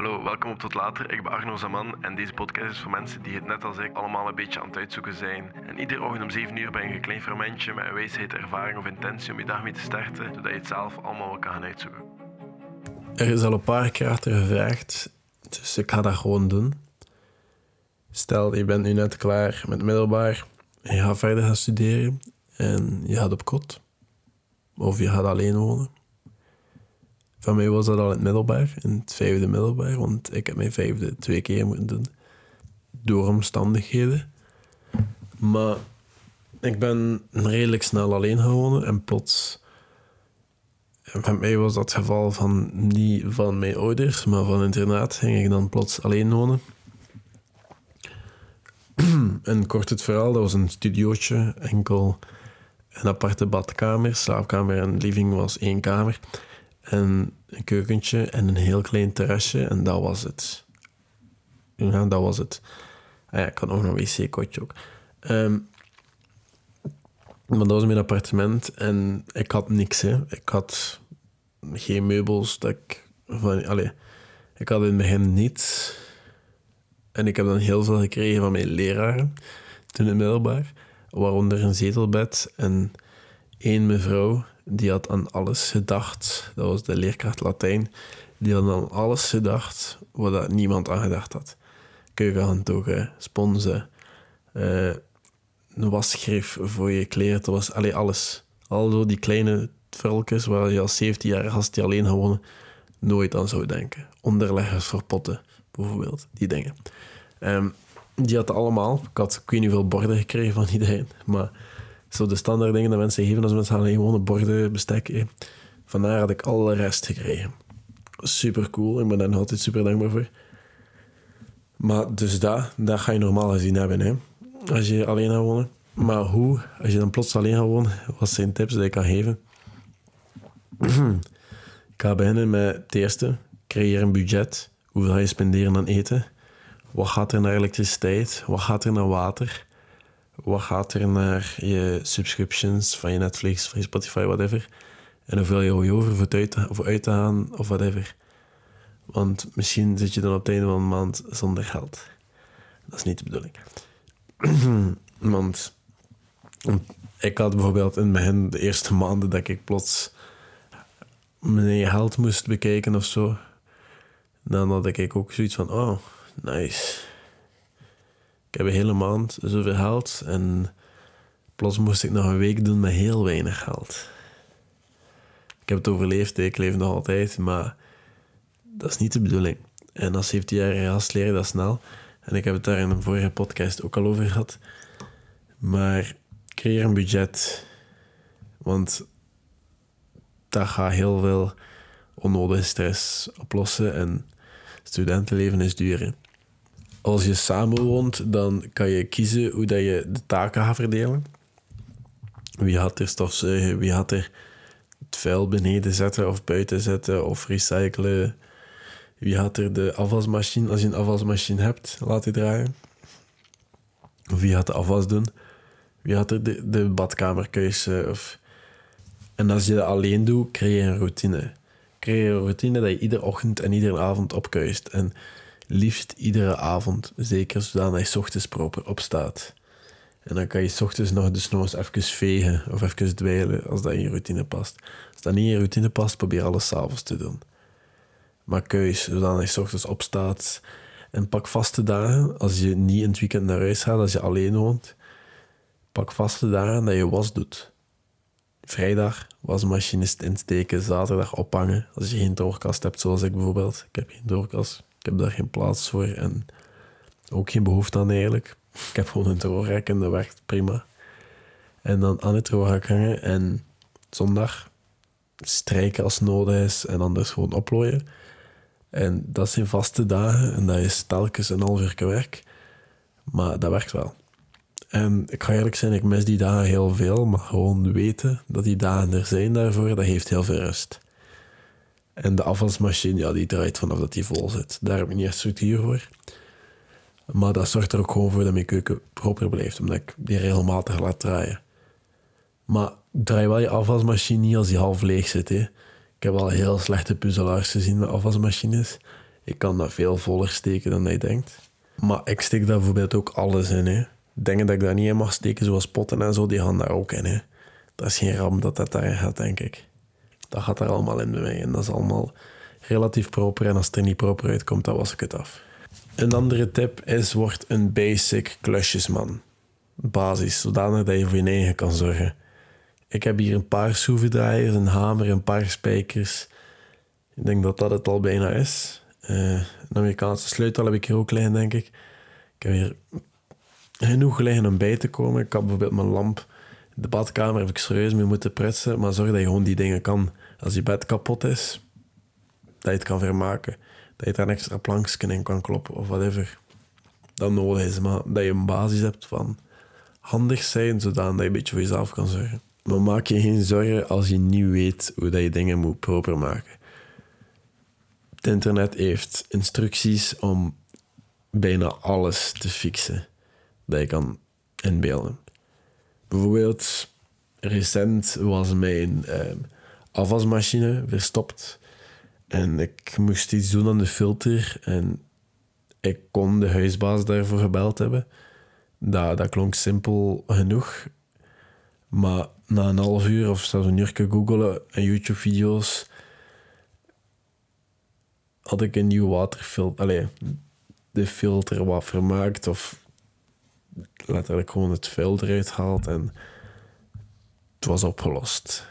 Hallo, welkom op Tot Later. Ik ben Arno Zaman en deze podcast is voor mensen die het net als ik allemaal een beetje aan het uitzoeken zijn. En iedere ochtend om 7 uur ben je een klein fermentje met een wijsheid, ervaring of intentie om je dag mee te starten, zodat je het zelf allemaal wel kan gaan uitzoeken. Er is al een paar keer achter gevraagd, dus ik ga dat gewoon doen. Stel, je bent nu net klaar met middelbaar, je gaat verder gaan studeren en je gaat op kot. Of je gaat alleen wonen. Van mij was dat al in het middelbaar, in het vijfde middelbaar, want ik heb mijn vijfde twee keer moeten doen. Door omstandigheden. Maar ik ben redelijk snel alleen gaan wonen en plots... Bij mij was dat het geval van niet van mijn ouders, maar van internaat ging ik dan plots alleen wonen. en kort het verhaal, dat was een studiootje, enkel een aparte badkamer, slaapkamer en living was één kamer. En een keukentje en een heel klein terrasje en dat was het. Ja, dat was het. Ah ja, ik had nog een wc-kotje ook. Ehm, maar dat was mijn appartement en ik had niks. Hè. Ik had geen meubels. Dat ik, van, ik had in het begin niets. En ik heb dan heel veel gekregen van mijn leraren toen in middelbaar. Waaronder een zetelbed en één mevrouw die had aan alles gedacht. Dat was de leerkracht Latijn. Die had aan alles gedacht waar dat niemand aan gedacht had. Keukenhanddoeken, sponsen, uh, een voor je kleren. Dat was allee, alles. Al die kleine vulkjes waar je als 17 jaar gast die alleen gewonnen nooit aan zou denken. Onderleggers voor potten, bijvoorbeeld. Die dingen. Um, die had allemaal. Ik had ik weet niet hoeveel borden gekregen van iedereen. Maar zo de standaard dingen dat mensen geven als mensen alleen gewoon borden, bestek. Vandaar had ik alle rest gekregen. Super cool. Ik ben daar nog altijd super dankbaar voor. Maar dus dat, dat ga je normaal gezien hebben. Hè. Als je alleen gaat wonen. Maar hoe, als je dan plots alleen gaat wonen, wat zijn tips die ik kan geven? ik ga beginnen met het eerste. Creëer een budget. Hoeveel ga je spenderen aan eten? Wat gaat er naar elektriciteit? Wat gaat er naar water? Wat gaat er naar je subscriptions van je Netflix, van je Spotify, whatever? En hoeveel je over voor uit, voor uit te gaan of whatever. Want misschien zit je dan op het einde van de maand zonder geld. Dat is niet de bedoeling. Want ik had bijvoorbeeld in het begin, de eerste maanden dat ik plots mijn geld moest bekijken of zo, dan had ik ook zoiets van: oh, nice. Ik heb een hele maand zoveel geld en plots moest ik nog een week doen met heel weinig geld. Ik heb het overleefd, ik leef nog altijd, maar dat is niet de bedoeling. En als 17-jarige gast leer je dat snel. En ik heb het daar in een vorige podcast ook al over gehad. Maar creëer een budget. Want dat gaat heel veel onnodige stress oplossen. En studentenleven is duur. Als je samenwoont, dan kan je kiezen hoe dat je de taken gaat verdelen. Wie gaat er stofzuigen, wie gaat er het vuil beneden zetten of buiten zetten of recyclen. Wie gaat er de afwasmachine, als je een afwasmachine hebt, laten draaien. Of wie gaat de afwas doen. Wie gaat er de, de badkamer kuisen. Of... En als je dat alleen doet, creëer een routine. Creëer een routine dat je iedere ochtend en iedere avond opkuist. En liefst iedere avond, zeker zodat je ochtends proper opstaat. En dan kan je ochtends nog de nog even vegen of even dweilen als dat in je routine past. Als dat niet in je routine past, probeer alles s'avonds te doen. Maar keus, zodat je ochtends opstaat. En pak vaste dagen, als je niet in het weekend naar huis gaat, als je alleen woont. Pak vaste dagen dat je was doet. Vrijdag wasmachine insteken, zaterdag ophangen. Als je geen droogkast hebt, zoals ik bijvoorbeeld. Ik heb geen droogkast. Ik heb daar geen plaats voor en ook geen behoefte aan eigenlijk. Ik heb gewoon een droogrek en dat werkt prima. En dan aan het droogrek hangen en zondag strijken als nodig is en anders gewoon oplooien. En dat zijn vaste dagen en dat is telkens een half werk. Maar dat werkt wel. En ik ga eerlijk zijn, ik mis die dagen heel veel, maar gewoon weten dat die dagen er zijn daarvoor, dat geeft heel veel rust. En de afwasmachine, ja, die draait vanaf dat die vol zit. Daar heb ik niet echt structuur voor. Maar dat zorgt er ook gewoon voor dat mijn keuken proper blijft, omdat ik die regelmatig laat draaien. Maar draai wel je afwasmachine niet als die half leeg zit. Hè. Ik heb al heel slechte puzzelaars gezien met afwasmachines. Ik kan dat veel voller steken dan hij denkt. Maar ik steek daar bijvoorbeeld ook alles in. Hè. Dingen dat ik daar niet in mag steken, zoals potten en zo, die gaan daar ook in. Hè. Dat is geen ramp dat dat daar gaat, denk ik. Dat gaat er allemaal in mij. En dat is allemaal relatief proper. En als het er niet proper uitkomt, dan was ik het af. Een andere tip is, word een basic klusjesman. Basis, zodanig dat je voor je eigen kan zorgen. Ik heb hier een paar schroevendraaiers, een hamer, een paar spijkers. Ik denk dat dat het al bijna is. Uh, een Amerikaanse sleutel heb ik hier ook liggen, denk ik. Ik heb hier genoeg liggen om bij te komen. Ik heb bijvoorbeeld mijn lamp. De badkamer heb ik serieus mee moeten prutsen. Maar zorg dat je gewoon die dingen kan. Als je bed kapot is, dat je het kan vermaken. Dat je daar een extra plankje in kan kloppen of whatever. Dat nodig is. Maar dat je een basis hebt van handig zijn, zodat je een beetje voor jezelf kan zorgen. Maar maak je geen zorgen als je niet weet hoe dat je dingen moet proper maken. Het internet heeft instructies om bijna alles te fixen dat je kan inbeelden. Bijvoorbeeld, recent was mijn eh, afwasmachine verstopt en ik moest iets doen aan de filter en ik kon de huisbaas daarvoor gebeld hebben. Dat, dat klonk simpel genoeg. Maar na een half uur of zelfs een uur googelen en YouTube-video's had ik een nieuw waterfilter. Allee, de filter wat vermaakt of letterlijk gewoon het filter eruit haalt en het was opgelost.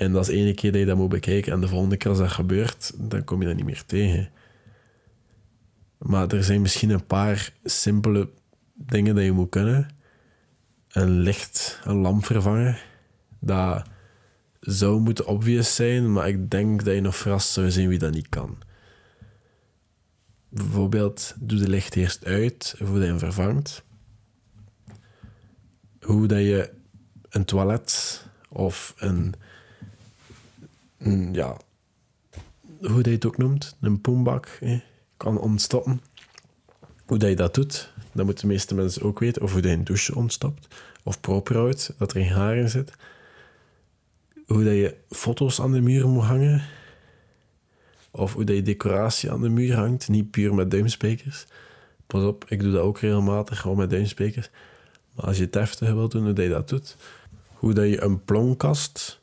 En dat is de ene keer dat je dat moet bekijken en de volgende keer als dat gebeurt, dan kom je dat niet meer tegen. Maar er zijn misschien een paar simpele dingen dat je moet kunnen. Een licht, een lamp vervangen. Dat zou moeten obvious zijn, maar ik denk dat je nog verrast zou zijn wie dat niet kan. Bijvoorbeeld, doe de licht eerst uit voordat je hem vervangt. Hoe dat je een toilet of een, een ja, hoe dat je het ook noemt, een poembak kan ontstoppen. Hoe dat je dat doet, dat moeten de meeste mensen ook weten. Of hoe dat je een douche ontstopt. Of proper dat er geen haar in zit. Hoe dat je foto's aan de muur moet hangen. Of hoe dat je decoratie aan de muur hangt. Niet puur met duimsprekers. Pas op, ik doe dat ook regelmatig, gewoon met duimsprekers. Maar als je het heftig wilt doen, hoe dat je dat doet. Hoe dat je een plonkast...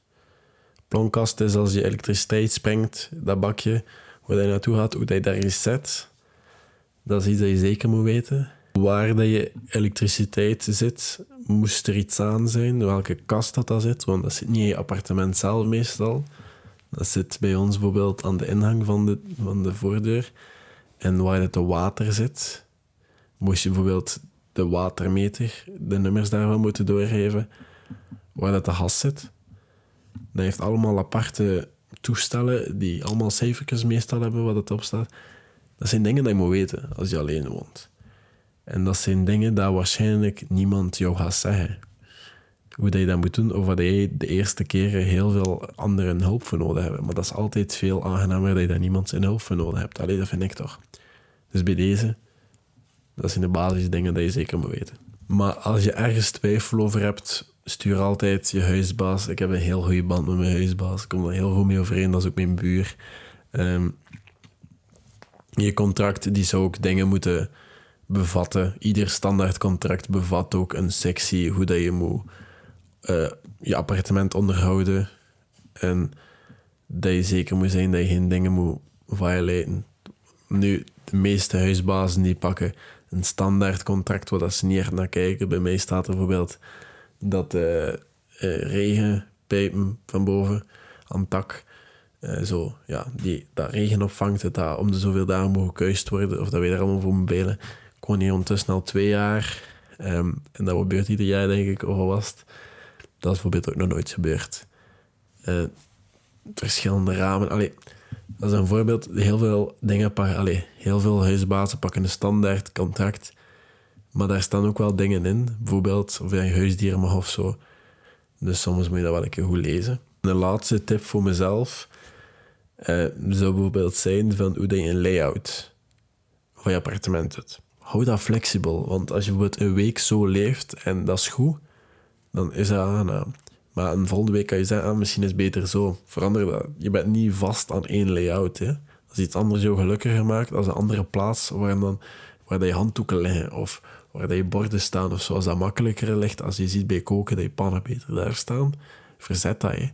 Plonkast is als je elektriciteit sprengt, dat bakje, waar je naartoe gaat, hoe dat je daar reset. Dat is iets dat je zeker moet weten. Waar dat je elektriciteit zit, moest er iets aan zijn, welke kast dat, dat zit, want dat zit niet in je appartement zelf meestal. Dat zit bij ons bijvoorbeeld aan de ingang van de, van de voordeur. En waar het water zit, moest je bijvoorbeeld de watermeter, de nummers daarvan moeten doorgeven. Waar dat de gas zit. Dat heeft allemaal aparte toestellen die allemaal cijfertjes meestal hebben wat het op staat. Dat zijn dingen die je moet weten als je alleen woont. En dat zijn dingen dat waarschijnlijk niemand jou gaat zeggen. Hoe dat je dat moet doen, of dat je de eerste keren heel veel anderen hulp voor nodig hebben. Maar dat is altijd veel aangenamer dat je daar niemand zijn hulp voor nodig hebt. Alleen dat vind ik toch. Dus bij deze, dat zijn de basisdingen die je zeker moet weten. Maar als je ergens twijfel over hebt, stuur altijd je huisbaas. Ik heb een heel goede band met mijn huisbaas. Ik kom er heel goed mee overeen. Dat is ook mijn buur. Um, je contract die zou ook dingen moeten bevatten. Ieder standaard contract bevat ook een sectie hoe dat je moet uh, je appartement onderhouden. En dat je zeker moet zijn dat je geen dingen moet violaten. Nu, de meeste huisbazen die pakken een standaard contract waar ze niet echt naar kijken. Bij mij staat bijvoorbeeld dat uh, uh, regenpijpen van boven aan tak uh, zo, ja, die, dat regen opvangt, dat om de zoveel dagen mogen gekuist worden, of dat wij daar allemaal voor moeten belen. Ik woon hier ondertussen al twee jaar. Um, en dat gebeurt ieder jaar, denk ik, of was Dat is bijvoorbeeld ook nog nooit gebeurd. Verschillende ramen. Allee, dat is een voorbeeld. Heel veel dingen allee, heel veel huisbazen pakken een standaard contract. Maar daar staan ook wel dingen in. Bijvoorbeeld of je huisdieren mag of zo. Dus soms moet je dat wel een keer goed lezen. De laatste tip voor mezelf uh, zou bijvoorbeeld zijn van hoe je een layout van je appartement doet. Hou dat flexibel, want als je bijvoorbeeld een week zo leeft en dat is goed, dan is dat aangenaam. Maar een volgende week kan je zeggen, ah, misschien is het beter zo. Verander dat. Je bent niet vast aan één layout. Hè? Dat Als iets anders jou gelukkiger maakt, als een andere plaats waar, dan, waar je handdoeken liggen of waar je borden staan of zo, als dat makkelijker ligt, als je ziet bij koken dat je pannen beter daar staan, verzet dat. Hè.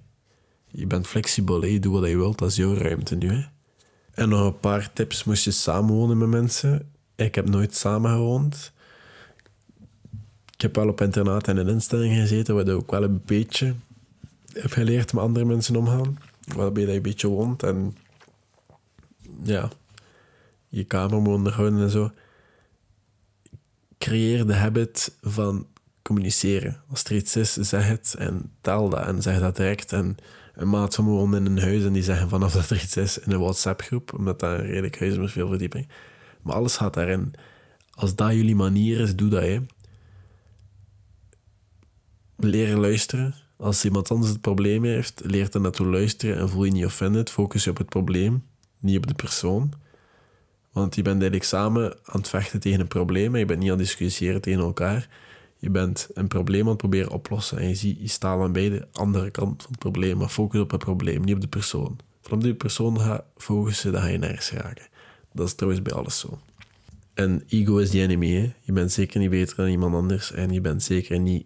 Je bent flexibel, je doet wat je wilt, dat is jouw ruimte nu. En nog een paar tips, moest je samenwonen met mensen. Ik heb nooit samen gewoond. Ik heb wel op internaat en in instellingen gezeten, waar je ook wel een beetje heb geleerd met andere mensen omgaan. Waarbij je een beetje woont en ja, je kamer moet onderhouden en zo. Creëer de habit van communiceren. Als er iets is, zeg het en tel dat en zeg dat direct. En een maat van me in een huis en die zeggen vanaf dat er iets is in een WhatsApp-groep, omdat dat een redelijk huis is met veel verdieping. Maar alles gaat daarin. Als dat jullie manier is, doe dat. Hè. Leren luisteren. Als iemand anders het probleem heeft, leer er naartoe luisteren en voel je niet offended. Focus je op het probleem, niet op de persoon. Want je bent eigenlijk samen aan het vechten tegen een probleem je bent niet aan het discussiëren tegen elkaar. Je bent een probleem aan het proberen oplossen en je, ziet, je staat aan beide andere kant van het probleem, maar focus op het probleem, niet op de persoon. Van die persoon gaat focussen, dan ga je nergens raken. Dat is trouwens bij alles zo. En ego is the enemy. Je bent zeker niet beter dan iemand anders en je bent zeker niet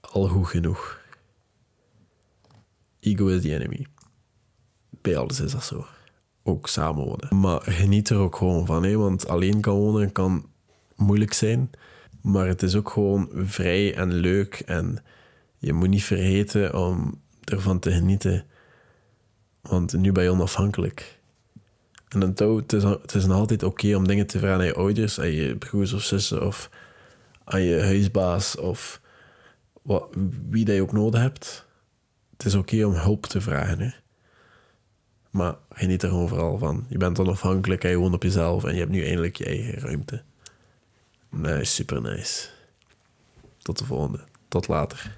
al goed genoeg. Ego is the enemy. Bij alles is dat zo. Ook samen wonen. Maar geniet er ook gewoon van, want alleen kan wonen kan moeilijk zijn. Maar het is ook gewoon vrij en leuk. En je moet niet vergeten om ervan te genieten. Want nu ben je onafhankelijk. En dan het is, het is nog altijd oké om dingen te vragen aan je ouders, aan je broers of zussen of aan je huisbaas of wat, wie dat je ook nodig hebt. Het is oké om hulp te vragen. Hè? Maar geniet er overal van. Je bent onafhankelijk je woont op jezelf en je hebt nu eindelijk je eigen ruimte. Nee, super nice. Tot de volgende. Tot later.